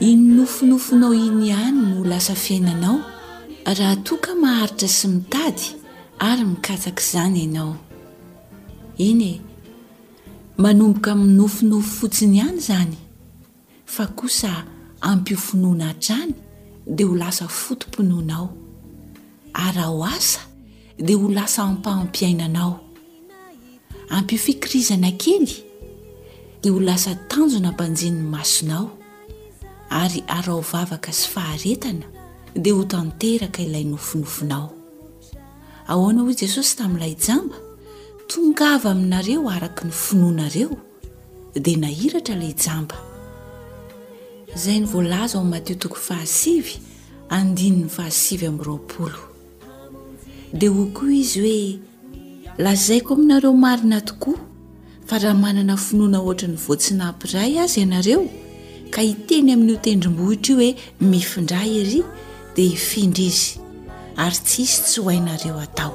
Iny nofinofinao iny ihany no lasa fiainanao raha toa ka maharitra sy mitady ary mikatsaka izany ianao. Eny e, manomboka amin'ny nofinofy fotsiny ihany izany, fa kosa ampio finoana hatrany dia ho lasa foto-pinoanao. Araho asa dia ho lasa ampaham-piainanao. Ampio fikirizana kely, dia ho lasa tanjona banjinin'ny masonao, ary arao vavaka sy faharetana, dia ho tanteraka ilay nofinofinao. Ahoana hoy Jesosy tamin'ilay jamba? Tongava aminareo araka ny finoanareo, dia nahiratra ilay jamba. Izay no voalaza ao Matio toko fahasivy, andininy fahasivy amby roapolo. Dia hoy koa izy hoe, Lazaiko aminareo marina tokoa, fa raha manana finoana hoatry ny voatsinapy iray aza ianareo, ka hiteny amin'io tendrombohitra io hoe, Mifindra ery, dia hifindra izy, ary tsy hisy tsy ho hainareo atao.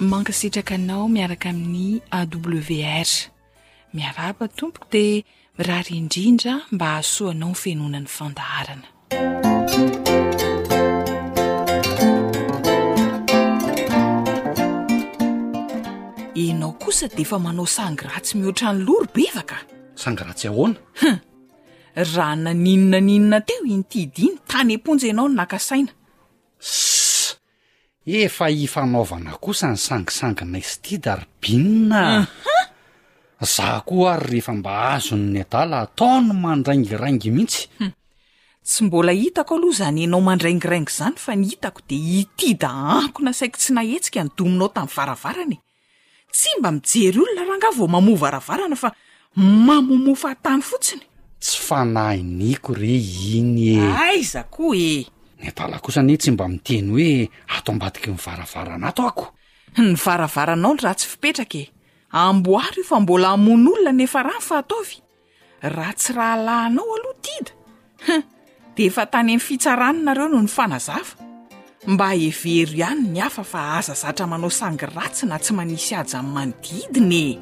Mankasitraka anao miaraka amin'ny AWR. Miarahaba tompoko dia Mirary indrindra mba hahasoa anao ny fenoana ny fandaharana. Enao kosa dia efa manao sangy ratsy mihoatra ny loro bevaka. Sangy ratsy ahoana? Hum! Raha naninona naninona teo iny TD iny, tany am-ponja ianao no naka saina. Sss! Efa hifanaovana kosa ny sangisanginay sy Tida ry Binina a! Za koa ary rehefa mba azony ny adala ataony mandraingiraingy mihitsy. Hum, tsy mbola hitako aloha izany ianao mandraingiraingy izany fa ny hitako dia i Tida ankona saiky tsy nahetsika ny dominao tamin'ny varavarana e! Tsy mba mijery olona rangah vao mamoha varavarana fa mamomoa fahatany fotsiny. Tsy fanahy niko re iny e! Aiza koa e! Nedala kosa anie tsy mba miteny hoe ato ambadiky ny varavarana ato ako. Ny varavaranao ny ratsy fipetraka e! Amboary io fa mbola hamono olona ny efa rany fa ataovy. Raha tsy rahalahinao aloha Tida, hein, dia efa tany amin'ny fitsarana nareo no nifanazava. Mba hevero ihany ny hafa fa aza zatra manao sangy ratsy na tsy manisy haja amin'ny manodidina e!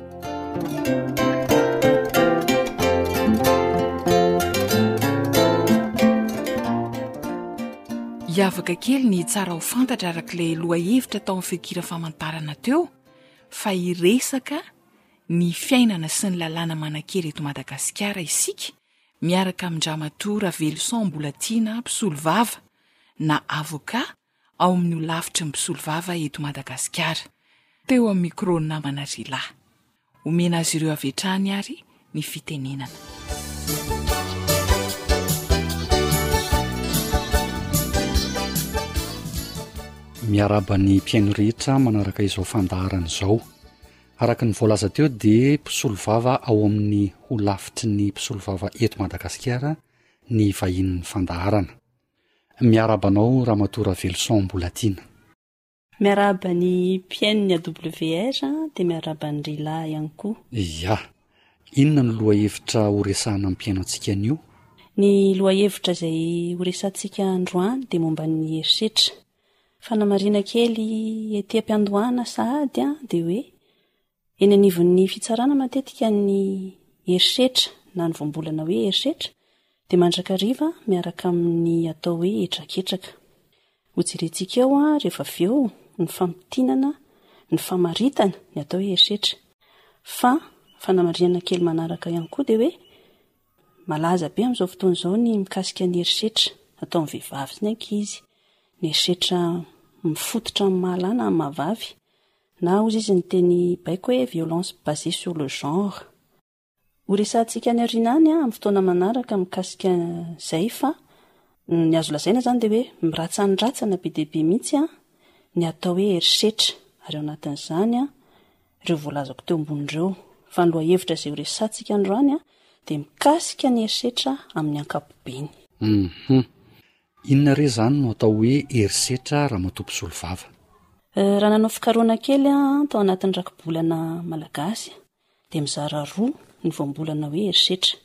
Hiavaka kely ny tsara ho fantatra araka ilay lohahevitra tao amin'ny feon-kira famantarana teo fa hiresaka ny fiainana sy ny lalàna manan-kery eto Madagasikara isika miaraka amin-dRamatoa Raveloson Mbolatiana mpisolovava na avocat ao amin'ny holafitry ny mpisolovava eto Madagasikara, teo amin'ny micro-n'ny namana Rila. Omena azy ireo avy hatrany ary ny fitenenana. Miarahaba ny mpihaino rehetra manaraka izao fandaharana izao. Araka ny voalaza teo dia mpisolovava ao amin'ny holafitry ny mpisolovava eto Madagasikara ny vahinin'ny fandaharana. Miarahaba anao Ramatoa Raveloson Mbolatiana. Miarahaba ny mpihainon'ny AWR dia miarahaba an'i Rila ihany koa. Ia. Inona no lohahevitra horesahana ampihaino antsika anio? Ny lohahevitra izay horesahantsika androany dia momba ny herisetra. Fanamarihana kely ety am-piandohana sahady dia hoe eny anivon'ny fitsarana matetika ny herisetra na ny voambolana hoe herisetra dia mandrakariva miaraka amin'ny atao hoe hetraketraka. Hojerentsika eo rehefa avy eo ny famintinana ny famaritana ny atao hoe herisetra. Fa fanamarihana kely manaraka ihany koa dia hoe Malaza be amin'izao fotoana izao ny mikasika ny herisetra ataon'ny vehivavy sy ny ankizy. Ny herisetra mifototra amin'ny maha lahy na amin'ny maha vavy, na hozy izy ny teny baiko hoe violence basée sur le genre. Ho resahantsika any aoriana any amin'ny fotoana manaraka mikasika izay fa ny azo lazaina izany dia hoe miratsandratsana be dia be mihitsy ny atao hoe herisetra ary ao anatin'izany ireo voalazako teo ambony ireo, fa ny lohahevitra izay horesahantsika androany dia mikasika ny herisetra amin'ny ankapobeny. Hum-hum. Inona re izany no atao hoe herisetra Ramatoa Mpisolovava? Euh, raha nanao fikarohana kely aho tao anatin'ny rakibolana malagasy dia mizara roa ny voambolana hoe herisetra.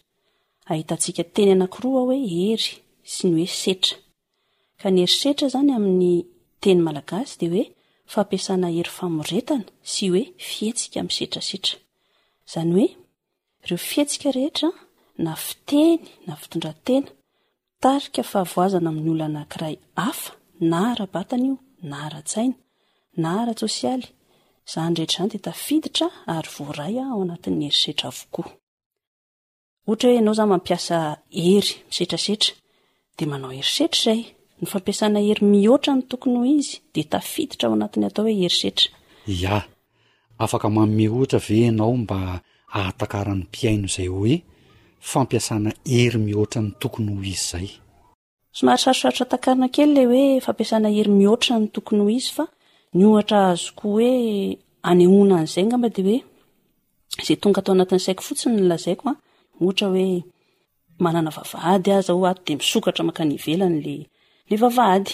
Ahitantsika teny anankiroa hoe hery sy ny hoe setra. Ka ny herisetra izany amin'ny teny malagasy dia hoe fampiasana hery famoretana sy hoe fihetsika misetrasetra. Izany hoe ireo fihetsika rehetra na fiteny na fitondran-tena mitarika fahavoazana amin'ny olona anankiray hafa na ara-batana io na ara-tsaina na ara-tsosialy, izany rehetra izany dia tafiditra ary voaray ao anatin'ny herisetra avokoa. Ohatra hoe ianao izany mampiasa hery misetrasetra dia manao herisetra izay. Ny fampiasana hery mihoatra ny tokony ho izy dia tafiditra ao anatin'ny atao hoe herisetra. Ya. Afaka manome ohatra ve ianao mba hahatakaran'ny mpihaino izay hoe fampiasana hery mihoatra ny tokony ho izy izay? Somary sarosarotra takarina kely ilay hoe fampiasana hery mihoatra ny tokony ho izy fa ny ohatra azoko hoe anehoana an'izay angamba dia hoe izay tonga tao anatin'ny saiko fotsiny ny lazaiko an, ohatra hoe manana vavahady aza aho ato dia misokatra mankany ivelany ilay ilay vavahady.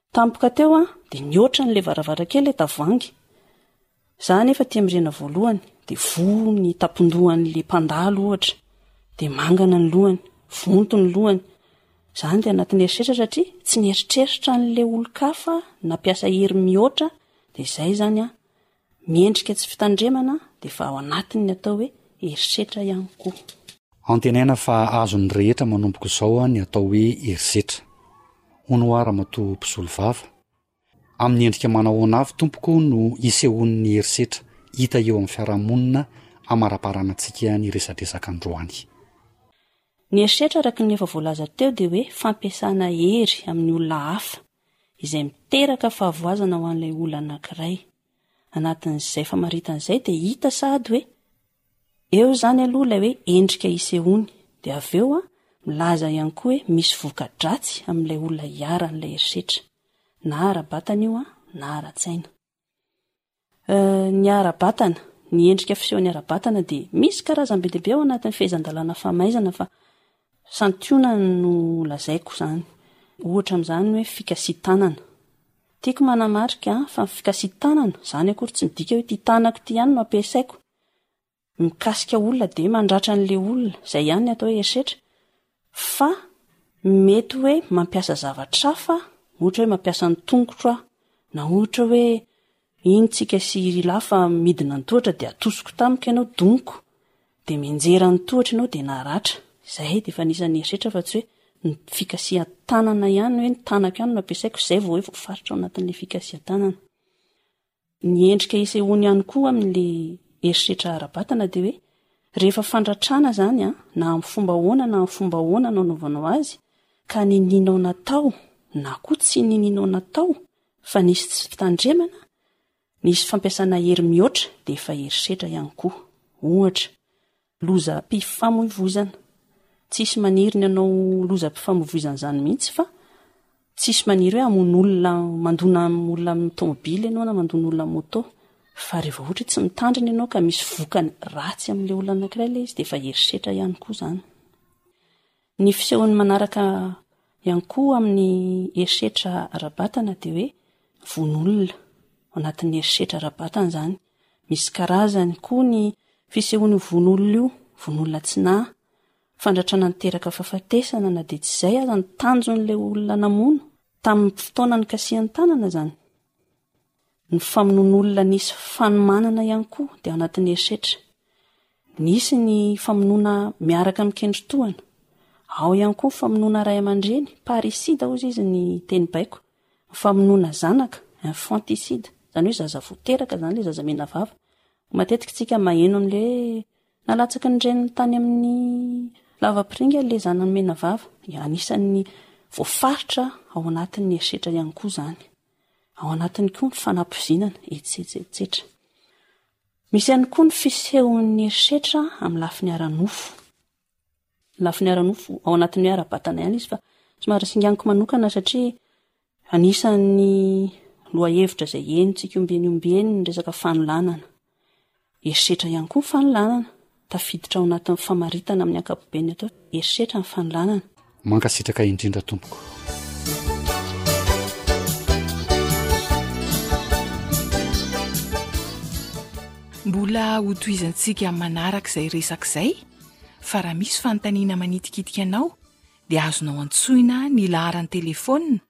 Tampoka teo aho dia nihoatra an'ilay varavarankely ilay tavoahangy. Izaho anefa tia mirena voalohany, dia voa ny tampon-dohan'ilay mpandalo ohatra, dia mangana ny lohany, vonto ny lohany. Izaho andeha anatin'ny eritreritra satria tsy nieritreritra an'ilay olon-kafa nampiasa hery mihoatra dia izay izany aho. Ny endrika tsy fitandremana dia efa ao anatin' ny atao hoe herisetra ihany koa. Antenaina fa azon' ny rehetra manomboka izao ny atao hoe herisetra. Hono hoa Ramatoa Mpisolovava, amin' ny endrika manahoana avy tompoko no isehoan' ny herisetra hita eo amin' ny fiarahamonina amaraparanantsika niresadresaka androany? Ny herisetra araka ny efa voalaza teo dia hoe fampiasana hery amin' ny olona hafa. izay miteraka fahavoazana ho an'ilay olona anankiray. Anatin'izay famaritana izay dia hita sahady hoe eo izany aloha ilay hoe endrika isehoany, dia avy eo an, milaza ihany koa hoe misy voka-dratsy amin'ilay olona iharan'ilay herisetra, na ara-batana io an, na ara-tsaina. Ny ara-batana, ny endrika fisehony ara-batana dia misy karazany be dia be ao anatin'ny fehezan-dalàna famaizana fa santionany no lazaiko izany. Ohatra amin'izany hoe fikasian-tanana. Tiako manamarika fa ny fikasian-tanana, izany akory tsy midika hoe ity tanako ity ihany no ampiasaiko. mikasika olona dia mandratra an'ilay olona, izay ihany ny atao hoe herisetra, fa mety hoe mampiasa zavatra hafa aho, ohatra hoe mampiasa ny tongotro aho, na ohatra hoe iny tsika sy iry lahy fa midina ny tohatra dia atosiko tamiko ianao, doniko, dia mianjera ny tohatra ianao dia naratra, izay dia efa anisan'ny herisetra fa tsy hoe ny fikasihan-tanana ihany, hoe ny tanako ihany no ampiasaiko, izay vao hoe voafaritra ao anatin'ilay fikasihan-tanana. Ny endrika isehoany ihany koa amin'ilay herisetra ara-batana dia hoe rehefa fandratrana izany na amin'ny fomba ahoana na amin'ny fomba ahoana no anaovanao azy ka ninianao natao na koa tsy ninianao natao fa nisy tsy fitandremana, nisy fampiasana hery mihoatra dia efa herisetra ihany koa. Ohatra, Lozam-pifamoivoizana. Tsisy maniry ny hanao lozam-pifamoivoizana izany mihitsy fa tsisy maniry hoe hamono olona, mandona olona amin'ny tomobily ianao na mandona olona amin'ny moto. Fa raha vao ohatra hoe tsy mitandrina ianao ka misy vokany ratsy amin'ilay olona anankiray ilay izy dia efa herisetra ihany koa izany. Ny fisehony manaraka ihany koa amin'ny herisetra ara-batana dia hoe vono olona. Ao anatin'ny herisetra ara-batana izany. Misy karazany koa ny fisehony io vono olona io, vono olona tsy naha, fandratrana niteraka fahafatesana na dia tsy izay aza ny tanjon'ilay olona namono, tamin'ny fotoana nikasihan-tanana izany. Ny famonoan'olona nisy fanomanana ihany koa dia ao anatin'ny herisetra. Nisy ny famonoana miaraka amin'ny kendri-tohana. Ao ihany koa ny famonoana ray aman-dreny, parricide hozy izy ny teny baiko. Ny famonoana zanaka, infanticide, izany hoe zaza vao teraka izany ilay zaza menavava. Matetika isika maheno amin'ilay hoe nalatsaky ny reniny tany amin'ny lavapiringa ilay zanany menavava. Anisan'ny voafaritra ao anatin'ny herisetra ihany koa izany. Ao anatiny koa ny fanapoizinana, etsetra, etsetra. Misy ihany koa ny fisehon'ny herisetra amin'ny lafiny ara-nofo. Ny lafiny ara-nofo ao anatin'ny hoe ara-batana ihany izy fa somary singaniko manokana satria anisan'ny lohahevitra izay henontsika ombieny ombieny ny resaka fanolanana. Herisetra ihany koa ny fanolanana. Tafiditra ao anatin'ny famaritana amin'ny ankapobeny atao herisetra ny fanolanana. Mankasitraka indrindra tompoko. Mbola ho tohizantsika manaraka izay resaka izay fa raha misy fanontaniana manitikitika anao dia azonao antsoina ny laharan'ny telefaonina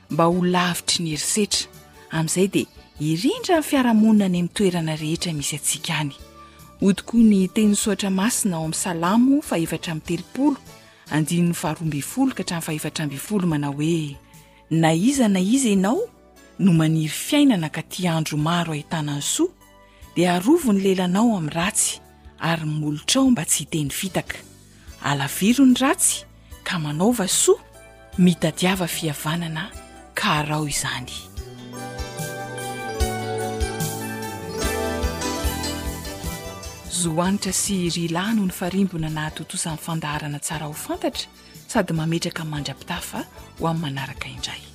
mba ho lavitry ny herisetra, amin'izay dia hirindra ny fiarahamonina any amin'ny toerana rehetra misy antsika any. Hody koa ny tenin'ny Soratra Masina ao amin'ny Salamo fahefatra amby telopolo, andininy faharoa ambin'ny folo ka hatramin'ny fahefatra ambin'ny folo manao hoe, Na iza na iza ianao no maniry fiainana ka tia andro maro ahitana ny soa, dia arovy ny lelanao amin'ny ratsy, ary molotrao mba tsy hiteny fitaka. Alaviro ny ratsy ka manaova soa, mitadiava fihavanana ka araho izany. Zohanitra sy Ry lahy no nifarimbona nahatontosa ny fandaharana tsara ho fantatra sady mametraka mandra-pitafa ho amin'ny manaraka indray.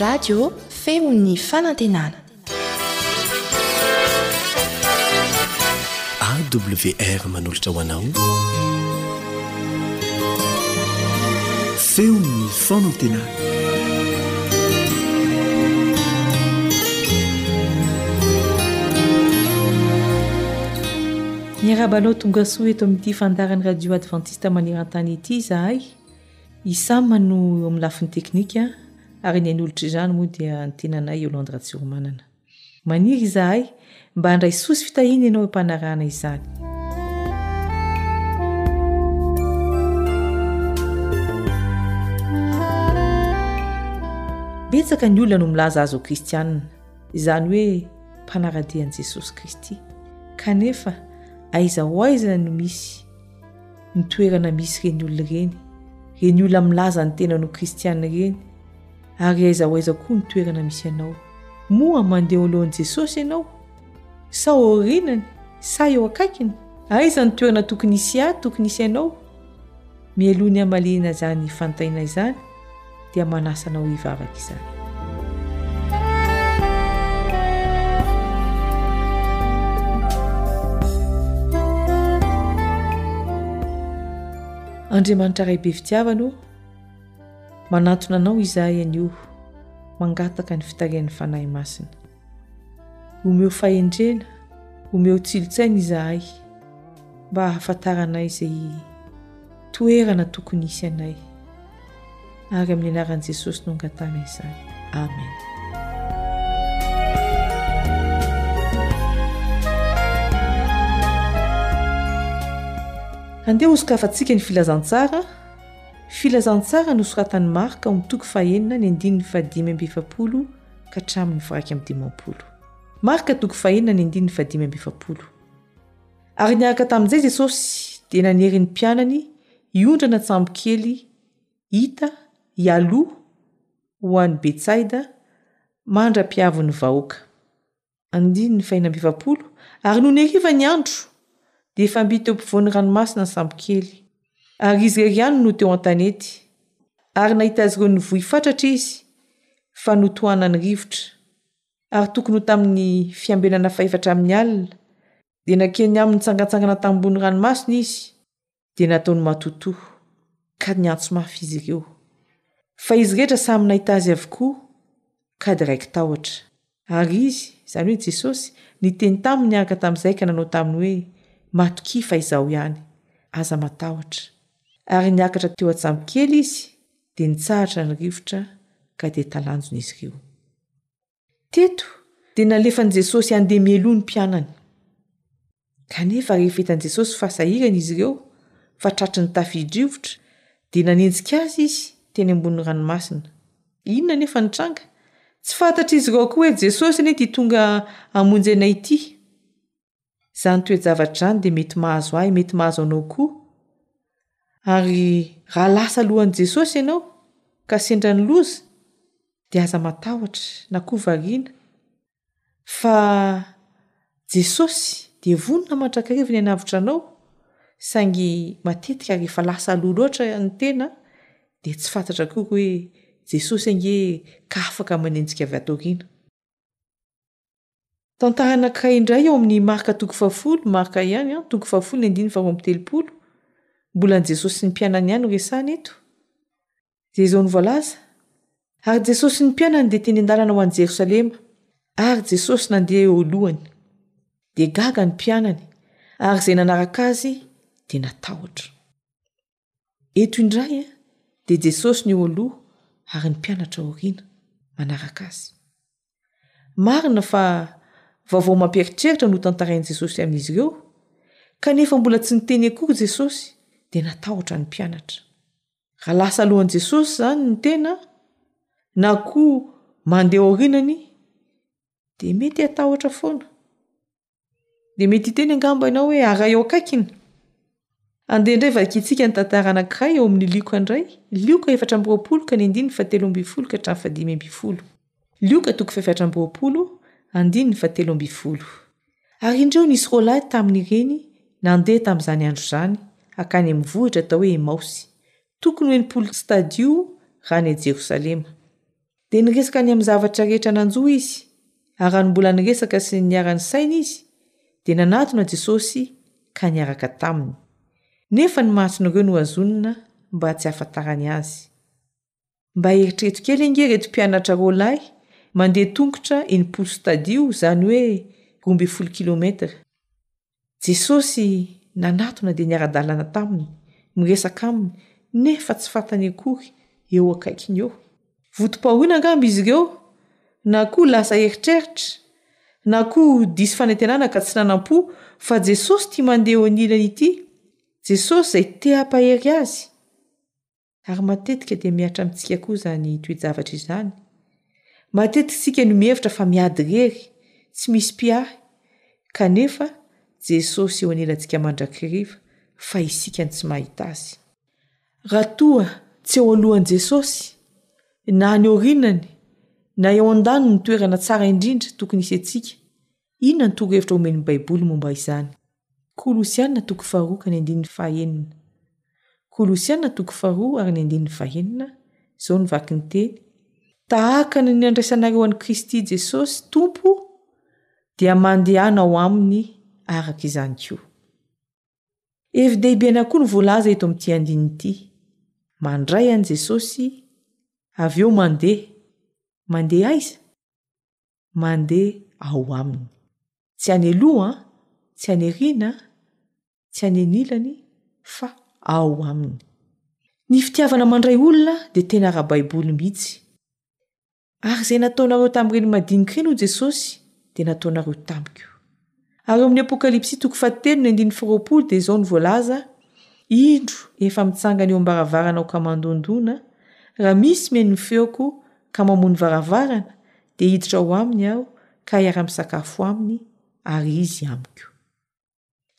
Radio feon'ny fanantenana. AWR manolotra ho anao. Feon'ny fanantenana. Miarahaba anao tongasoa eto amin'ity fandaharan'ny radio advantista maneran-tany ity izahay. I Sam no eo amin'ny lafiny teknika ary ny hanolotra izany moa dia ny tenanay Yolande Ratsiromanana. Maniry izahay mba handray soa sy fitahiana ianao am-panarahana izany. Betsaka ny olona no milaza azy ho kristianina. izany hoe mpanara-dia an'i Jesosy Kristy. Kanefa, aiza ho aiza no misy ny toerana misy ireny olona ireny, ireny olona milaza ny tenany ho kristiana ireny? Ary aiza ho aiza koa ny toerana misy anao? Moa mandeha eo alohan'i Jesosy ianao, sa aorianany, sa eo akaikiny? Aiza ny toerana tokony hisy ahy, tokony hisy anao? Mialoha ny hamaliana izany fantaina izany dia manasa anao hivavaka izany. Andriamanitra Ray be fitiavana o, manantona anao izahay anio mangataka ny fitarihan'ny Fanahy Masina. Omeo fahendrena, omeo tsilotsaina izahay mba hahafantaranay izay toerana tokony hisy anay. Ary amin'ny anaran'i Jesosy no angatahana izany. Amen. Andeha hosokafantsika ny filazantsara. Filazantsara nosoratan'i Marka ao amin'ny toko fahenina ny andininy fahadimy amby efapolo ka hatramin'ny varaika amin'ny dimampolo. Marka toko fahina ny andininy fahadimy amby efapolo. Ary niaraka tamin'izay Jesosy dia nanery ny mpianany hiondrana an-tsambokely hita hialoha ho any Betsaida mandra-pihavin'ny vahoaka. Andininy fahiny amby efapolo Ary nony hariva ny andro, dia efa mby teo ampovoan'ny ranomasina ny sambokely, ary izy irery ihany no teo an-tanety, ary nahita azy ireo nivoy fatratra izy, fa notohanan'ny rivotra. Ary tokony ho tamin'ny fiambenana fahefatra amin'ny alina, dia nankeny aminy nitsangantsangana tany ambony ranomasina izy, dia nataony matotoa, ka niantso mafy izy ireo. Fa izy rehetra samy nahita azy avokoa, ka dia raiki-tahotra. Ary izy, izany hoe Jesosy, niteny taminy niaraka tamin'izay ka nanao taminy hoe, Matokia fa izaho ihany. Aza matahotra. Ary niakatra teo an-tsambo kely izy, dia nitsahatra ny rivotra, ka dia talanjona izy ireo. Teto dia nalefan'i Jesosy handeha mialoha ny mpianany. Kanefa rehefa hitan'i Jesosy fa sahirana izy ireo, fa tratry ny tafidrivotra, dia nanenjika azy izy teny ambonin'ny ranomasina. Inona anefa ny tranga? Tsy fantatr'izy ireo akory hoe Jesosy anie ity tonga hamonjy anay ity. Izany toe-javatra izany dia mety mahazo ahy, mety mahazo anao koa. Ary raha lasa alohan'i Jesosy ianao ka sendra ny loza, dia aza matahotra na koa variana, fa Jesosy dia vonona mandrakariva ny hanavotra anao, saingy matetika rehefa lasa aloha loatra ny tena dia tsy fantatra akory hoe Jesosy ange ka afaka manenjika avy ato aoriana. Tantara anankiray indray ao amin'ny Marka toko fahafolo, Marka ihany an, toko fahafolo ny andininy faharoa amby telopolo, mbola an'i Jesosy sy ny mpianany ihany no resahana eto, dia izao no voalaza, Ary Jesosy sy ny mpianany dia teny an-dalana ho any Jerosalema, ary Jesosy nandeha eo alohany. Dia gaga ny mpianany, ary izay nanaraka azy dia natahotra. Eto indray dia Jesosy no eo aloha ary ny mpianatra aoriana, manaraka azy. Marina fa vaovao mampieritreritra no tantarain'i Jesosy amin'izy ireo, kanefa mbola tsy niteny akory Jesosy dia natahotra ny mpianatra. Raha lasa alohan'i Jesosy izany ny tena, na koa mandeha aorianany, dia mety hatahotra foana. dia mety hiteny angamba ianao hoe araho eo akaikiny. Andeha indray vakintsika ny tantara anankiray eo amin'ny Lioka indray, Lioka efatra amby roapolo ka ny andininy fahatelo ambin'ny folo ka hatramin'ny fahadimy ambin'ny folo. Lioka toko fahefatra amby roapolo, andininy fahatelo ambin'ny folo. Ary indreo nisy roa lahy tamin'ireny nandeha tamin'izany andro izany hankany amin'ny vohitra atao hoe Emaosy, tokony ho enimpolo stadio raha any Jerosalema. Dia niresaka ny amin'ny zavatra rehetra nanjo izy, ary raha ny mbola niresaka sy ny niara-nisaina izy, dia nanatona Jesosy ka niaraka taminy. Nefa ny mason'ireo no hazonina mba tsy hahafantarany azy. Mba eritrereto kely ange ireto mpianatra roa lahy mandeha tongotra enimpolo stadio, izany hoe roa ambin'ny folo kilometatra. Jesosy nanatona dia niara-dalana taminy, miresaka aminy, nefa tsy fantany akory eo akaikiny eo. Votom-pahoriana angamba izy ireo, na koa lasa eritreritra, na koa diso fanantenana ka tsy nanam-po fa Jesosy ity mandeha eo anilany ity, Jesosy izay te-hampahery azy. Ary matetika dia mihatra amintsika koa izany toe-javatra izany. Matetika isika no mihevitra fa miady irery, tsy misy mpiahy, kanefa Jesosy eo anelantsika mandrakiriva, fa isika no tsy mahita Azy. Raha toa tsy eo alohan'i Jesosy, na any aorianany, na eo an-daniny ny toerana tsara indrindra tokony hisiantsika, Inona no torohevitra omen'ny Baiboly momba izany? Kolosiana toko faharoa ka ny andininy fahaenina. Kolosiana toko faharoa ary ny andininy fahaenina, izao no vaky ny teny, Tahaka ny nandraisanareo an'i Kristy Jesosy Tompo, dia mandehanao aminy araka izany koa. Hevi-dehibe anakiroa no voalaza eto amin'ity andininy ity, mandray an'i Jesosy, avy eo mandeha. Mandeha aiza? mandeha ao aminy. Tsy any aloha, tsy any aoriana, tsy any anilany, fa ao aminy. Ny fitiavana mandray olona dia tena ara-baiboly mihitsy. Ary izay nataonareo tamin'ireny madinika ireny hoy Jesosy dia nataonareo tamiko. Ary ao amin'ny Apokalypsy toko fahatelo ny andininy faharoapolo dia izao no voalaza, Indro, efa mitsangana eo am-baravarana aho ka mandondona, raha misy mihaino ny feoko ka mamoha ny varavarana, dia hiditra ao aminy aho ka hiara-misakafo aminy, ary izy amiko.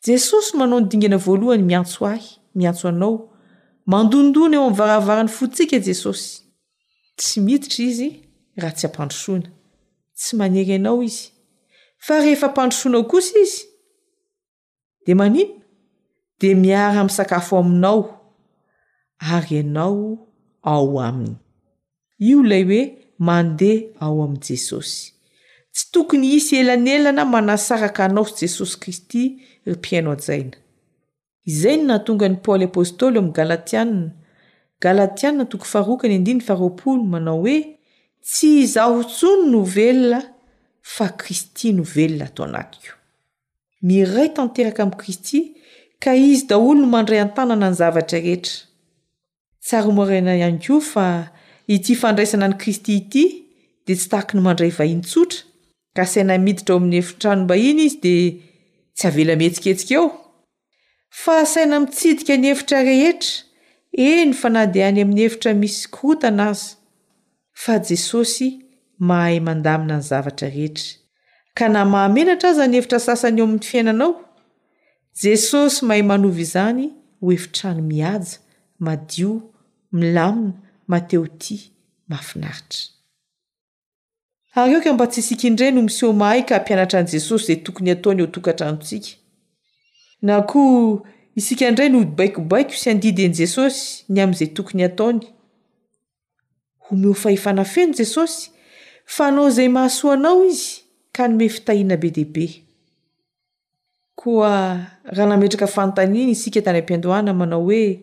Jesosy manao ny dingana voalohany miantso ahy, miantso anao, mandondona eo amin'ny varavaran'ny fontsika Jesosy. Tsy miditra izy raha tsy ampandrosoina. Tsy manery anao izy. Fa rehefa ampandrosoinao kosa izy, dia maninona? Dia miara misakafo aminao ary ianao ao aminy. Io ilay hoe mandeha ao amin'i Jesosy. Tsy tokony hisy elanelana manasaraka anao sy Jesosy Kristy, ry mpihaino hajaina. Izay no nahatonga an'i Paoly Apostoly ao amin'ny Galatiana, Galatiana toko faharoakany andininy faharoapolo, manao hoe, Tsy izaho intsony no velona, fa Kristy no velona ato anatiko. Miray tanteraka amin'i Kristy, ka Izy daholo no mandray an-tanana ny zavatra rehetra. Tsara maraina ihany koa fa ity fandraisana an'i Kristy ity dia tsy tahaky ny mandray vahiny tsotra, ka asaina miditra ao amin'ny efitranom-bahiny izy dia tsy avela mihetsiketsika eo, fa asaina mitsidika ny efitra rehetra, eny fa na dia any amin'ny efitra misy korontana aza. fa Jesosy mahay mandamina ny zavatra rehetra, ka na mahamenatra aza ny efitra sasany eo amin'ny fiainanao, Jesosy mahay manova izany ho efitrano mihaja, madio, milamina, mateo-tia, mafinaritra. Ary aoka mba tsy isika indray no miseho mahay ka hampianatra an'i Jesosy izay tokony hataony eo tokantranontsika. Na koa isika indray no hibaikobaiko sy handidy an'i Jesosy ny amin'izay tokony hataony. Omeo fahefana feno Jesosy fa hanao izay mahasoa anao izy ka hanome fitahiana be dia be. Koa raha nametraka fanontaniana isika tany am-piandohana manao hoe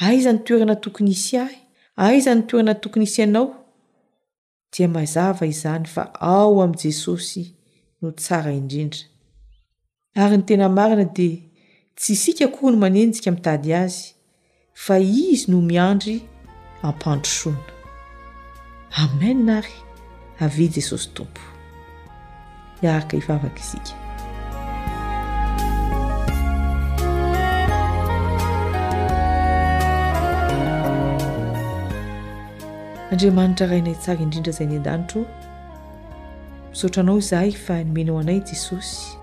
aiza ny toerana tokony hisy ahy? Aiza ny toerana tokony hisy anao? dia mazava izany fa ao amin'i Jesosy no tsara indrindra. Ary ny tena marina dia tsy isika akory no manenjika mitady azy fa izy no miandry ampandrosoana. Amen ary avia Jesosy Tompo. Hiaraka hivavaka isika. Andriamanitra Rainay tsara indrindra izay any an-danitra o. Misaotra Anao izahay fa nomenao anay Jesosy,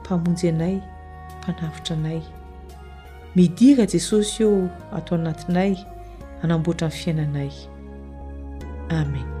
Mpamonjy anay, Mpanavotra anay. Midira Jesosy ô ato anatinay hanamboatra ny fiainanay. Amen.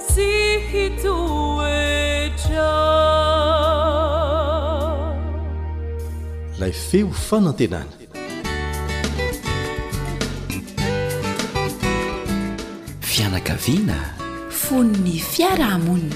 Tsy hitoetra. Ilay feo fanantenana. Fianakaviana. Fon'ny fiarahamonina.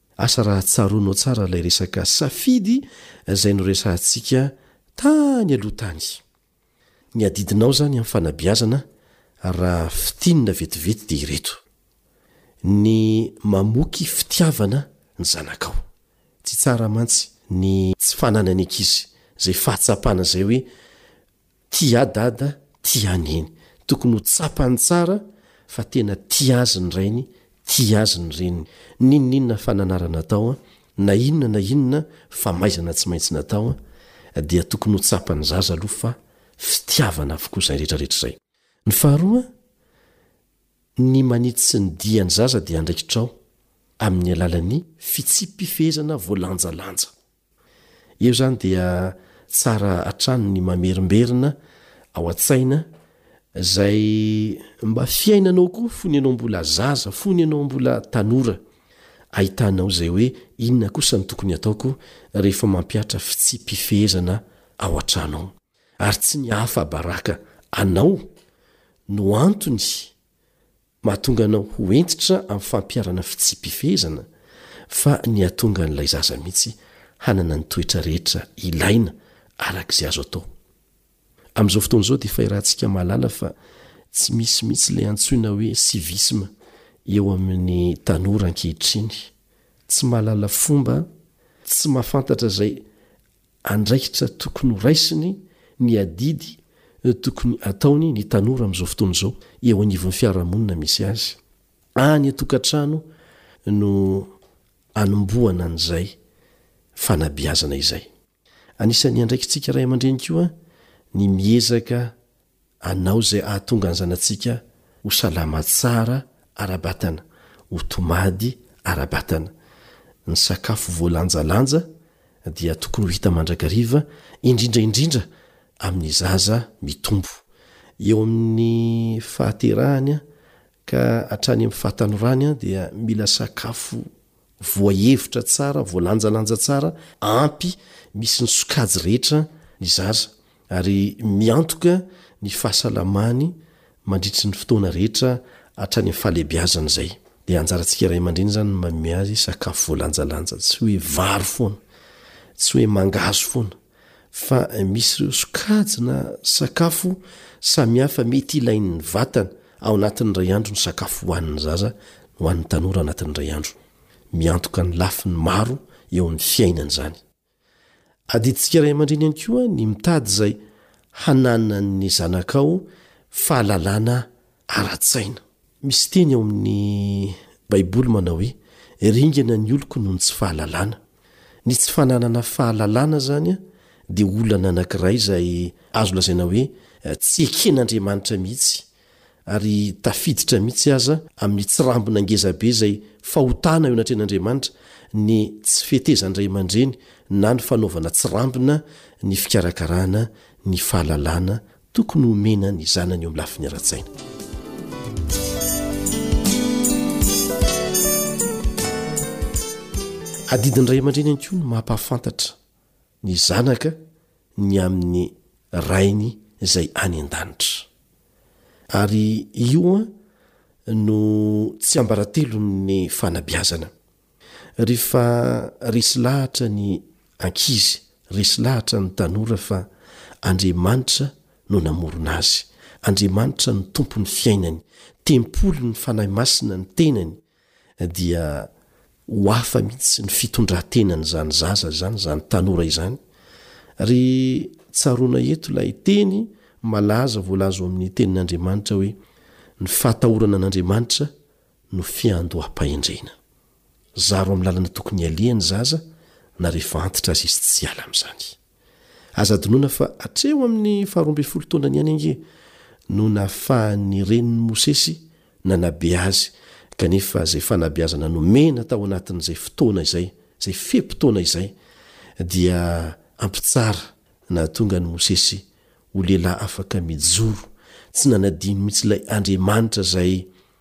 Asa raha tsaroanao tsara ilay resaka safidy izay noresahantsika tany aloha tany. Ny adidinao izany amin'ny fanabeazana raha fintinina vetivety dia ireto, ny mamoky fitiavana ny zanakao. Tsy tsara mantsy ny tsy fananan'ny ankizy izay fahatsapana izay hoe Tia dada, tia neny. Tokony ho tsapany tsara fa tena tia azy ny rainy, tia azy ny reniny. N'inon'inona fananarana atao, na inona na inona famaizana tsy maintsy natao, dia tokony ho tsapan'ny zaza aloha fa fitiavana avokoa izay rehetrarehetra izay. Ny faharoa, ny manitsy ny dian'ny zaza dia andraikitrao amin'ny alalan'ny fitsipi-pifehezana voalanjalanja. Eo izany dia tsara hatrany ny mamerimberina ao an-tsaina izay mba fiainanao koa fony ianao mbola zaza, fony ianao mbola tanora. Ahitanao izay hoe inona kosa no tokony hataoko rehefa mampihatra fitsipi-pifehezana ao an-trano ao. Ary tsy ny hahafa-baraka anao no antony mahatonga anao ho hentitra amin'ny fampiharana fitsiam-pifehezana fa ny hahatonga an'ilay zaza mihitsy hanana ny toetra rehetra ilaina araka izay azo atao. Amin'izao fotoana izao dia efa iarahantsika mahalala fa tsy misy mihitsy ilay antsoina hoe civisme eo amin'ny tanora ankehitriny. Tsy mahalala fomba, tsy mahafantatra izay Andraikitra tokony ho raisiny ny adidy tokony ataony ny tanora amin'izao fotoana izao eo anivon'ny fiarahamonina misy azy. Any an-tokantrano no anombohana an'izay fanabeazana izay. Anisan'ny andraikitsika ray aman-dreny koa ny miezaka Anao izay hahatonga ny zanatsika ho salama tsara ara-batana, ho tomady ara-batana. Ny sakafo voalanjalanja dia tokony ho hita mandrakariva, indrindra indrindra amin'ny zaza mitombo. Eo amin'ny fahaterahany ka hatrany amin'ny fahatanorany dia mila sakafo Voahevitra tsara, voalanjalanja tsara, ampy, misy ny sokajy rehetra ny zaza ary miantoka ny fahasalamany mandritry ny fotoana rehetra hatrany amin'ny fahalehibeazany izay. Dia anjarantsika ray aman-dreny izany ny manome azy sakafo voalanjalanja, tsy hoe vary foana, tsy hoe mangahazo foana. fa misy ireo sokajy na sakafo samihafa mety ilain'ny vatana ao anatin'ny iray andro ny sakafo hohanin'ny zaza ny ho an'ny tanora anatin'ny iray andro. Miantoka ny lafiny maro eo amin'ny fiainany izany. Adidintsika ray aman-dreny ihany koa ny mitady izay hananan'ny zanakao fahalalana ara-tsaina. Misy teny ao amin' ny Baiboly manao hoe, Ringana ny oloko noho ny tsy fahalalana. Ny tsy fananana fahalalana izany dia olana anankiray izay azo lazaina hoe tsy eken' Andriamanitra mihitsy, ary tafiditra mihitsy aza amin' ny tsirambina ngeza be izay fahotana eo anatrehan' Andriamanitra ny tsy fetezan' ray aman-dreny na ny fanaovana tsirambina ny fikarakarana ny fahalalana Tokony homena ny zanany eo amin'ny lafiny ara-tsaina. Adidin'ny ray aman-dreny ihany koa ny maha-mpahafantatra ny zanaka ny amin'ny rainy izay any an-danitra. Ary io no tsiambaratelon'ny fanabiazana. Rehefa resy lahatra ny ankizy, resy lahatra ny tanora fa Andriamanitra no namorona azy, Andriamanitra no Tompon'ny fiainany, tempolin'ny Fanahy Masina ny tenany, dia ho hafa mihitsy ny fitondran-tenan'izany zaza izany, izany tanora izany. Ry tsaroana eto ilay teny malaza voalaza ao amin'ny Tenin'Andriamanitra hoe, Ny fahatahorana an'Andriamanitra no fiandoham-pahendrena. Zaro amin'ny lalana tokony hialeha ny zaza na rehefa antitra aza izy tsy hiala amin'izany. Aza adinoina fa hatreo amin'ny faharoa ambin'ny folo taonany ihany ange no nahafahan'ny renin'i Mosesy nanabe azy kanefa izay fanabeazana nomena tao anatin'izay fotoana izay, izay fe-potoana izay dia ampy tsara nahatonga an'i Mosesy ho lehilahy afaka mijoro, tsy nanadino mihitsy ilay Andriamanitra izay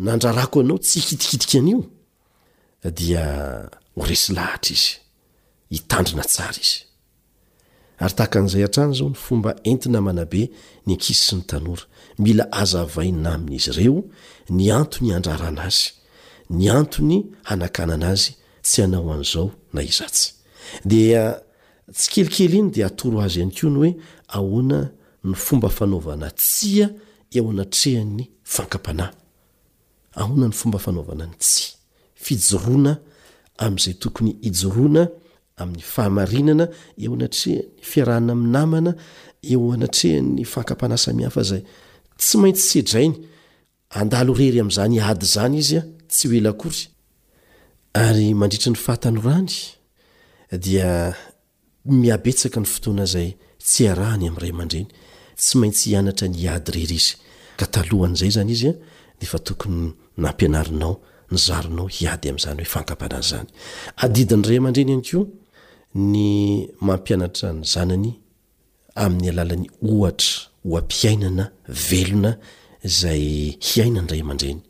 nandrarako anao tsy hikitikitika an'io dia ho resy lahatra izy, hitandrina tsara izy. Ary tahaka an'izay hatrany izao ny fomba entina manabe ny ankizy sy ny tanora. Mila azavaina amin'izy ireo ny antony handrarana azy, ny antony hanakanana azy tsy hanao an'izao na izatsy. Dia tsikelikely iny dia atoro azy ihany koa ny hoe ahoana ny fomba fanaovana tsia eo anatrehan'ny fankam-panahy. Ahoana ny fomba fanaovana ny tsia? Fijoroana amin'izay tokony hijoroana amin'ny fahamarinana eo anatrehan'ny fiarahana amin'ny namana, eo anatrehan'ny fankam-panahy samihafa izay tsy maintsy sedrainy. Handalo irery amin'izany ady izany izy tsy ho ela akory, ary mandritra ny fahatanorany dia Mihabetsaka ny fotoana izay tsy iarahany amin'ny ray aman-dreny. Tsy maintsy hianatra ny hiady irery izy, ka talohan'izay izany izy dia efa tokony nampianarinao, nizaronao hiady amin'izany hoe fankapana izany. Adidin'ny ray aman-dreny ihany koa ny mampianatra ny zanany amin'ny alalan'ny ohatra ho am-piainana velona izay hiaina ny ray aman-dreny.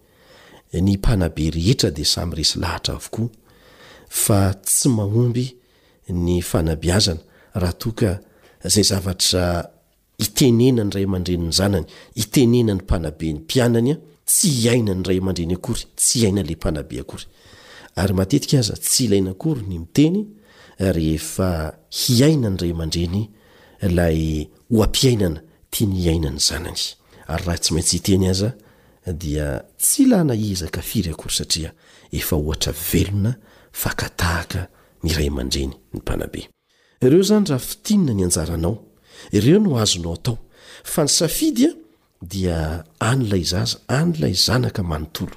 Ny mpanabe rehetra dia samy resy lahatra avokoa, fa tsy mahomby ny fanabeazana raha toa ka izay zavatra itenenan'ny ray aman-dreny ny zanany, itenenan'ny mpanabe ny mpianany, tsy iainan'ny ray aman-dreny akory, tsy iainan'ilay mpanabe akory. Ary matetika aza tsy ilaina akory ny miteny rehefa hiaina ny ray aman-dreny ilay oha-piainana tiany hiaina ny zanany. Ary raha tsy maintsy hiteny aza dia tsy ilana ezaka firy akory satria efa ohatra velona fakatahaka ny ray aman-dreny ny mpanabe. Ireo izany raha fintinina ny anjaranao, ireo no azonao atao fa ny safidy dia an'ilay zaza, an'ilay zanaka manontolo.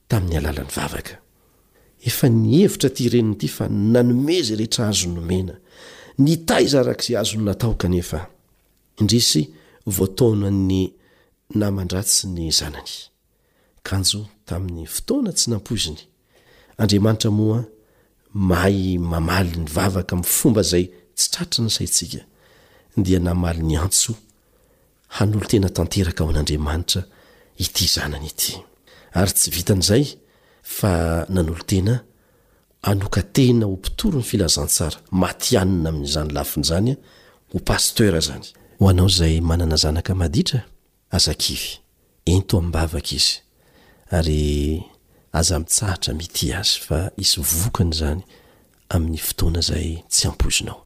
tamin'ny alalan'ny vavaka. Efa nihevitra ity reniny ity fa nanome izay rehetra azony nomena, nitaiza araka izay azony natao kanefa indrisy voataonan'ny naman-dratsy ny zanany. Kanjo tamin'ny fotoana tsy nampoiziny. Andriamanitra moa mahay mamaly ny vavaka amin'ny fomba izay tsy tratry ny saintsika, dia namaly ny antso Hanolo-tena tanteraka ho an'Andriamanitra ity Zanany ity. Ary tsy vitan'izay fa nanolo-tena hanokan-tena ho mpitory ny filazantsara matihanina amin'izany lafiny izany, ho pasteur izany. Ho anao izay manana zanaka maditra, aza kivy. Ento amim-bavaka izy, ary aza mitsahatra mitia azy fa hisy vokany izany amin'ny fotoana izay tsy ampoizinao.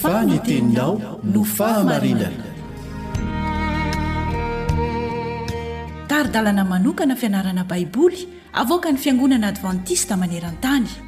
fa ny teninao no fahamarinana tari-dalana manokana fianarana baiboly avoaka ny fiangonana advantista maneran-tany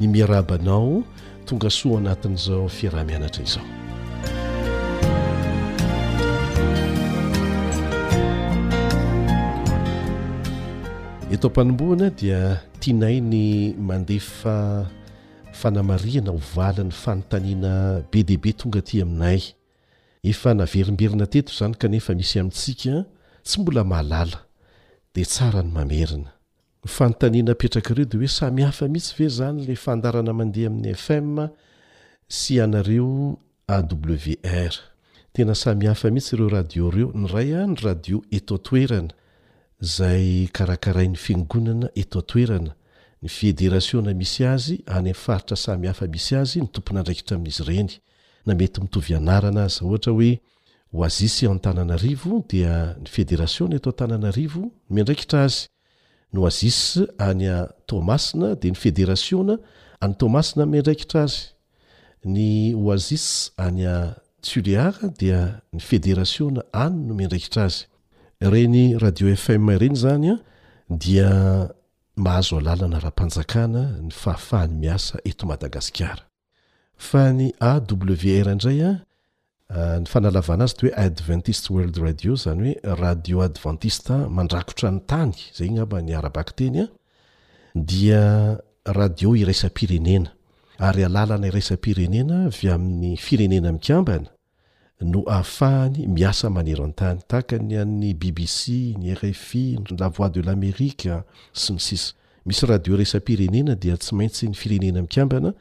ny miarahaba anao tonga soa anatin'izao fiaraha-mianatra izao. Eto am-panombohana dia tianay ny mandefa fanamarihana ho valin'ny fanontaniana be dia be tonga aty aminay. Efa naverimberina teto izany kanefa misy amintsika tsy mbola mahalala dia tsara ny mamerina. Ny fanontaniana apetrak'ireo dia hoe samy hafa mihitsy ve izany ilay fandaharana mandeha amin'ny FM sy anareo AWR. Tena samy hafa mihitsy ireo radio ireo, ny iray an ry radio eto an-toerana izay karakarain'ny fiangonana eto an-toerana, ny federasiona misy azy any amin'ny faritra samy hafa misy azy ny tompon'andraikitra amin'izy ireny, na mety mitovy anarana aza, ohatra hoe Oasis Antananarivo dia ny federasiona eto Antananarivo no miandraikitra azy. Ny Oasis any Toamasina dia ny federasiona any Toamasina miandraikitra azy. Ny Oasis any Tulear dia ny federasiona any no miandraikitra azy. Ireny radio FM ireny izany dia mahazo alalana ara-panjakana ny fahafahany miasa eto Madagasikara. Fa ny AWR indray an, ny fanalavana azy dia hoe Adventist World Radio, izany hoe Radio Advantista Mandrakotra ny Tany, izay angamba ny ara-bakiteny an, dia radio iraisam-pirenena, ary alalana iraisam-pirenena avy amin'ny Firenena Mikambana, no ahafahany miasa maneran-tany, tahaka ny an'ny bbc, ny rfi, ny La Voix de l'Amérique, sy ny sisa Misy radio iraisampirenena dia tsy maintsy ny Firenena Mikambana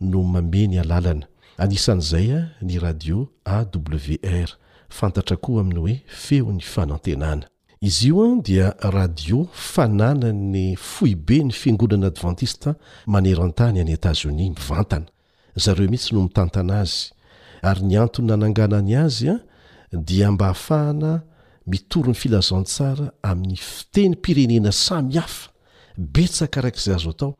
no mame ny alalana. Anisan'izay ny radio AWR, fantatra koa amin'ny hoe Feon'ny Fanantenana. Izy io dia radio fananan'ny foiben'ny fiangonana advantista maneran-tany any Etazonia mivantana, zareo mihitsy no mitantana azy, ary ny antony nananganany azy dia mba hafahana mitory ny filazantsara amin'ny fitenim-pirenena samy hafa betsaka araka izay azo atao,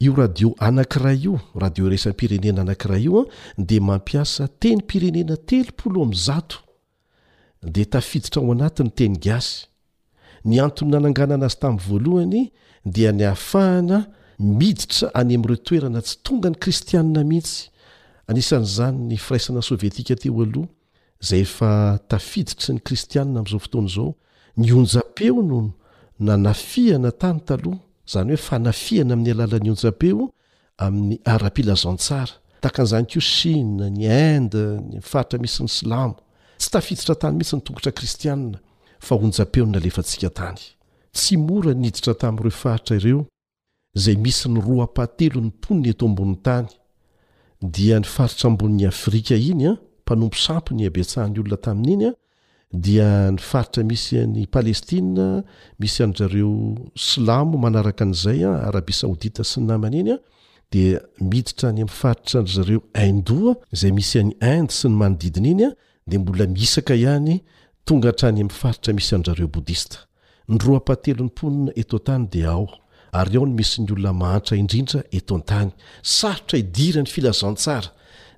io radio anankiray io, radio iraisam-pirenena anankiray io dia mampiasa tenim-pirenena telopolo amin'ny zato. dia tafiditra ao anatin'ny teny gasy. Ny antony nananganana azy tamin'ny voalohany dia ny hahafahana miditra any amin'ireo toerana tsy tonga ny kristianina mihitsy, anisan'izany ny firaisana sovietika teo aloha, izay efa tafiditry ny kristianina amin'izao fotoana izao. Ny onjam-peo no nanafihana tany taloha, izany hoe fanafihana amin'ny alalan'ny onjam-peo amin'ny ara-pilazantsara, tahaka an'izany koa Shina, ny Inde, ny faritra misy ny Silamo. Tsy tafiditra tany mihitsy ny tongotra kristianina, fa onjam-peo no nalefantsika tany. Tsy mora ny niditra tamin'ireo faritra ireo, izay misy ny roa ampahatelon'ny mponina eto ambonin'ny tany. Dia ny faritra ambonin'i Afrika iny, mpanompo sampy no nihabetsahan'ny olona tamin'iny, dia ny faritra misy an' i Palestina misy an-dry zareo silamo manaraka an'izay an, Arabia Saodita sy ny namany eny an, dia miditra any amin'ny faritra an-dry zareo Hindoa izay misy an'i Inde sy ny manodidina iny an, dia mbola mihisaka ihany tonga hatrany amin'ny faritra misy an-dry zareo Bodista. Ny roa ampahatelon'ny mponina eto an-tany dia ao, ary ao no misy ny olona mahantra indrindra eto an-tany. Sarotra idiran'ny filazantsara,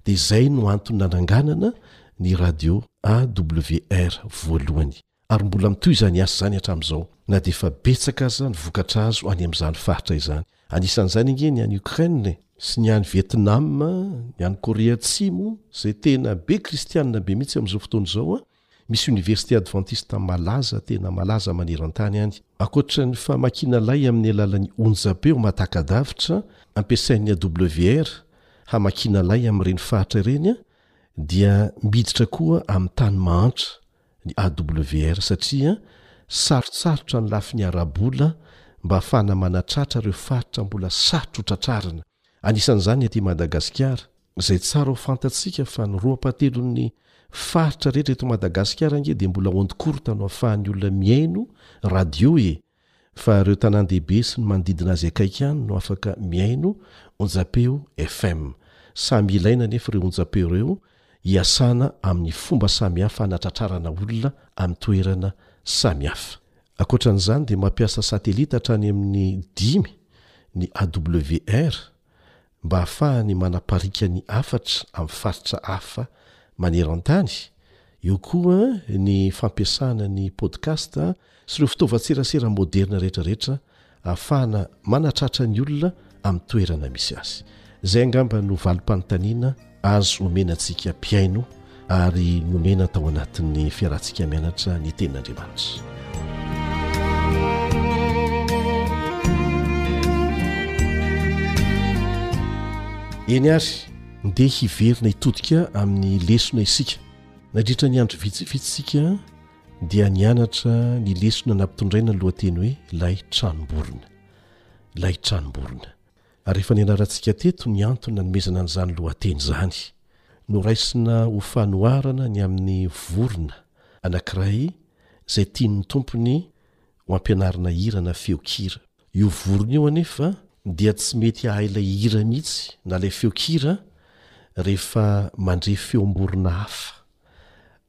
dia izay no antony nananganana ny Radio AWR voalohany. Ary mbola mitohy izany asa izany hatramin'izao, na dia efa betsaka aza ny vokatra azo any amin'izany faritra izany. Anisan'izany ange ny any Ukraine e! Sy ny any Vietnam, ny any Korea Atsimo, izay tena be Kristianina be mihitsy amin'izao fotoana izao an! Misy oniversite advantista malaza tena malaza maneran-tany any. Ankoatra ny famakiana lay amin'ny alalan'ny onjam-peo matakadavitra ampiasain'ny AWR hamakiana lay amin'ireny faritra ireny dia miditra koa amin'ny tany mahantra ny AWR satria sarotsarotra ny lafiny ara-bola mba hahafahana manatratra ireo faritra mbola sarotra tratrarina. Anisan'izany ny aty Madagasikara, izay tsara ho fantatsika fa ny roa ampahatelon'ny faritra rehetra eto Madagasikara ange dia mbola onde courte no afahan'ny olona mihaino radio e! fa ireo tanàn-dehibe sy ny manodidina azy akaiky ihany no afaka mihaino onjapeo FM. Samy ilaina anefa ireo onjapeo ireo hiasana amin'ny fomba samihafa hanatratrarana olona amin'ny toerana samihafa. Ankoatra an'izany dia mampiasa satelita hatrany amin'ny dimy ny AWR mba hahafahany manapariaka ny hafatra amin'ny faritra hafa maneran-tany, eo koa ny fampiasana ny podcast sy ireo fitaovan-tserasera moderina rehetra rehetra ahafahana manatratra ny olona amin'ny toerana misy azy. Izay angamba no valim-panontaniana azo omena antsika mpihaino ary nomena tao anatin'ny fiarahantsika mianatra ny tenin'Andriamanitra. Eny ary, ndeha hiverina hitodika amin'ny lesona isika. Nandritra ny andro vitsivitsy isika dia nianatra ny lesona nampitondraina ny lohateny hoe ilay tranomborona ilay tranomborona ary efa nianarantsika teto ny antony nanomezana an'izany lohateny izany noraisina ho fanoharana ny amin'ny vorona anankiray izay tian'ny tompony ho ampianarina hira na feokira Io vorona io anefa dia tsy mety hahay ilay hira mihitsy na ilay feon-kira rehefa mandre feom-borona hafa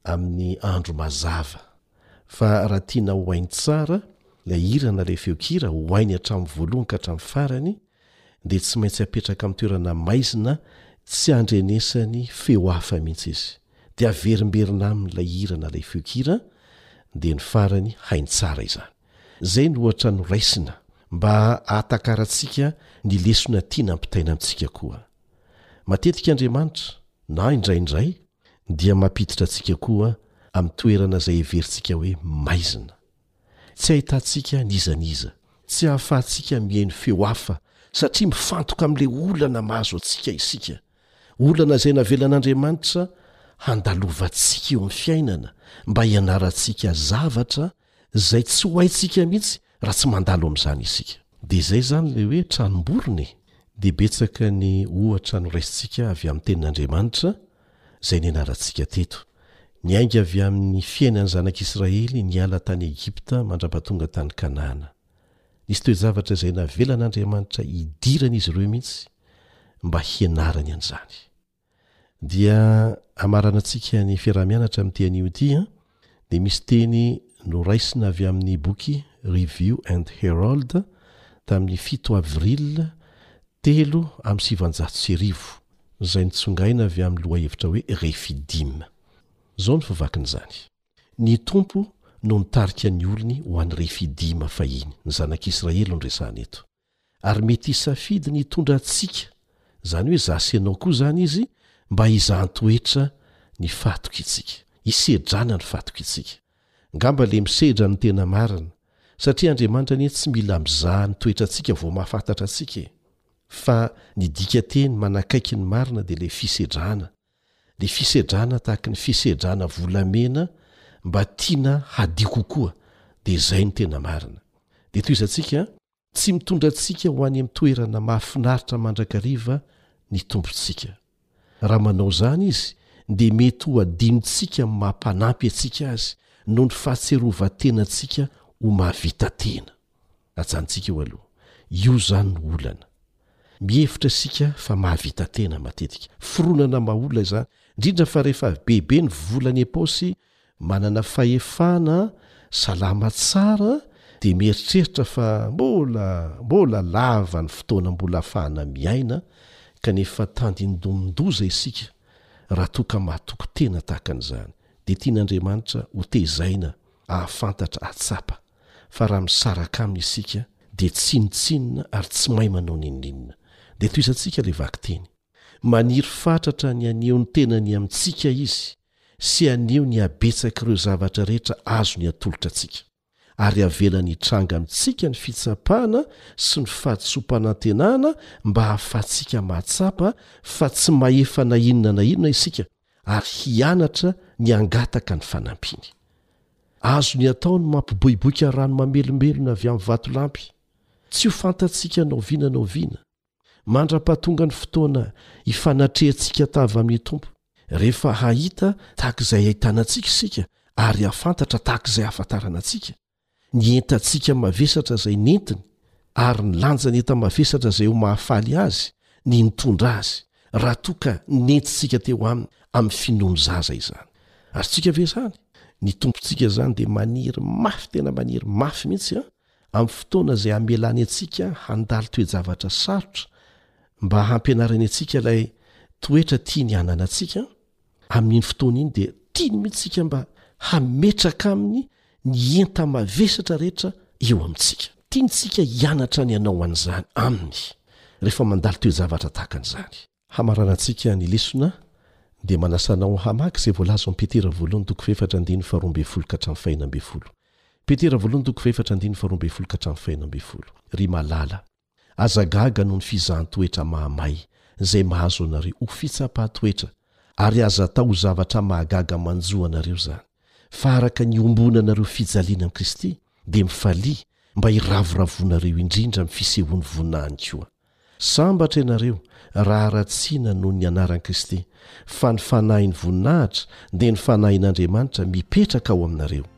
amin'ny andro mazava. Fa raha tiana ho hainy tsara ilay hira na ilay feon-kira, ho hainy hatramin'ny voalohany ka hatramin'ny farany, dia tsy maintsy apetraka amin'ny toerana maizina tsy andrenesany feo hafa mihitsy izy. Dia averimberina aminy ilay hira na ilay feon-kira dia ny farany hainy tsara izany. Izay no ohatra noraisina mba hahatakarantsika ny lesona tiana ampitaina amintsika koa. Matetika Andriamanitra, na indraindray, dia mampiditra antsika koa amin'ny toerana izay heverintsika hoe maizina. Tsy hahitantsika n'iza n'iza, tsy hahafahantsika mihaino feo hafa satria mifantoka amin'ilay olana mahazo antsika isika, olana izay navelan'Andriamanitra handalovantsika eo amin'ny fiainana mba hianarantsika zavatra Izay tsy ho haintsika mihitsy raha tsy mandalo amin'izany isika. Dia izay izany ilay hoe tranom-borona e! Dia betsaka ny ohatra noraisintsika avy amin'ny Tenin'Andriamanitra izay nianarantsika teto. Niainga avy amin'ny fiainan'ny zanak'Israely niala tany Egypta mandra-pahatonga tany Kanana. Nisy toe-javatra izay navelan'Andriamanitra hidiran'izy ireo mihitsy mba hianarany an'izany. Dia hamaranantsika ny fiaraha-mianatra amin'ity anio ity an, dia misy teny noraisina avy amin'ny boky Review and Herald tamin'ny fito avril telo amby sivanjato sy arivo, izay nitsongaina avy amin'ny lohahevitra hoe Refidim. Izao no favakin'izany, Ny Tompo no nitarika ny olony ho any Refidim fahiny, ny zanak'Israely no resahana eto. ary mety hisafidy ny hitondra antsika, izany hoe izaho sy ianao koa izany izy, mba hizahan-toetra ny fahatokiantsika, hisedrana ny fahatokiantsika. Angamba ilay misedra no tena marina, satria Andriamanitra anie tsy mila mizaha ny toetrantsika vao mahafantatra antsika e! Fa ny dikanteny manakaiky ny marina dia ilay fisedrana, Ny fisedrana tahaky ny fisedrana volamena mba tiana hadio kokoa dia izay no tena marina. Dia tohizantsika, tsy mitondra antsika ho any amin'ny toerana mahafinaritra mandrakariva ny Tompontsika. Raha manao izany Izy dia mety ho adinontsika amin'ny maha mpanampy antsika Azy noho ny fahatsiarovan-tenantsika ho mahavita tena. Ajanontsika eo aloha. Io izany no olana. Mihevitra isika fa mahavita tena matetika. Fironana maha-olona izany, indrindra fa rehefa bebe ny vola any am-paosy, manana fahefana, salama tsara, dia mieritreritra fa mbola, mbola lava ny fotoana mbola ahafahana miaina, kanefa tandindomin-doza isika raha toa ka mahatoky tena tahaka an'izany. Dia tian'Andriamanitra hotezaina, hahafantatra, hahatsapa. fa raha misaraka aminy isika dia tsinontsinona ary tsy mahay manao n'inon'inona. Dia tohizantsika ilay vakiteny. Maniry fatratra ny haneho ny tenany amintsika izy sy haneho ny habetsak'ireo zavatra rehetra azony atolotra antsika. Ary avelany hitranga amintsika ny fitsapana sy ny fahadisoam-panantenana mba hahafahantsika mahatsapa fa tsy mahefa na inona na inona isika ary hianatra ny hangataka ny fanampiany. Azony atao ny mampiboiboika rano mamelombelona avy amin'ny vatolampy, tsy ho fantatsika na oviana na oviana, mandra-pahatonga ny fotoana hifanatrehantsika tava amin'ny Tompo, rehefa hahita tahaka izay ahitana antsika isika ary hahafantatra tahaka izay ahafantarana antsika. ny entantsika mavesatra izay nentiny, ary ny lanjany enta-mavesatra izay ho mahafaly Azy ny nitondra azy, raha toa ka nentintsika teo Aminy amin'ny finoan'ny zaza izany. Azontsika ve izany? Ny Tompontsika izany dia maniry mafy, tena maniry mafy mihitsy, an, amin'ny fotoana izay hamelany antsika handalo toe-javatra sarotra, mba hampianarany antsika ilay toetra tiany hananantsika, an, Amin'iny fotoana iny dia tiany mihitsy isika mba hametraka aminy ny enta-mavesatra rehetra eo amintsika. Tiantsika hianatra ny hanao an'izany aminy rehefa mandalo toe-javatra tahaka an'izany. Hamaranantsika ny lesona dia manasa anao hamaky izay voalaza ao amin'i Petera voalohany toko fahefatra andininy faharoa ambin'ny folo ka hatramin'ny fahenina ambin'ny folo. Petera voalohany toko fahefatra andininy faharoa ambin'ny folo ka hatramin'ny fahenina ambin'ny folo. Ry malala. Aza gaga noho ny fizahan-toetra mahamay izay mahazo anareo ho fitsapan-toetra, ary aza atao ho zavatra mahagaga manjo anareo izany, fa araka ny iombonanareo fijaliana amin'i Kristy, dia mifalia mba hiravoravoanareo indrindra amin'ny fisehoan'ny voninahiny koa. Sambatra ianareo raha haratsiana noho ny anaran'i Kristy, fa ny fanahin'ny voninahitra, dia ny fanahin'Andriamanitra mipetraka ao aminareo.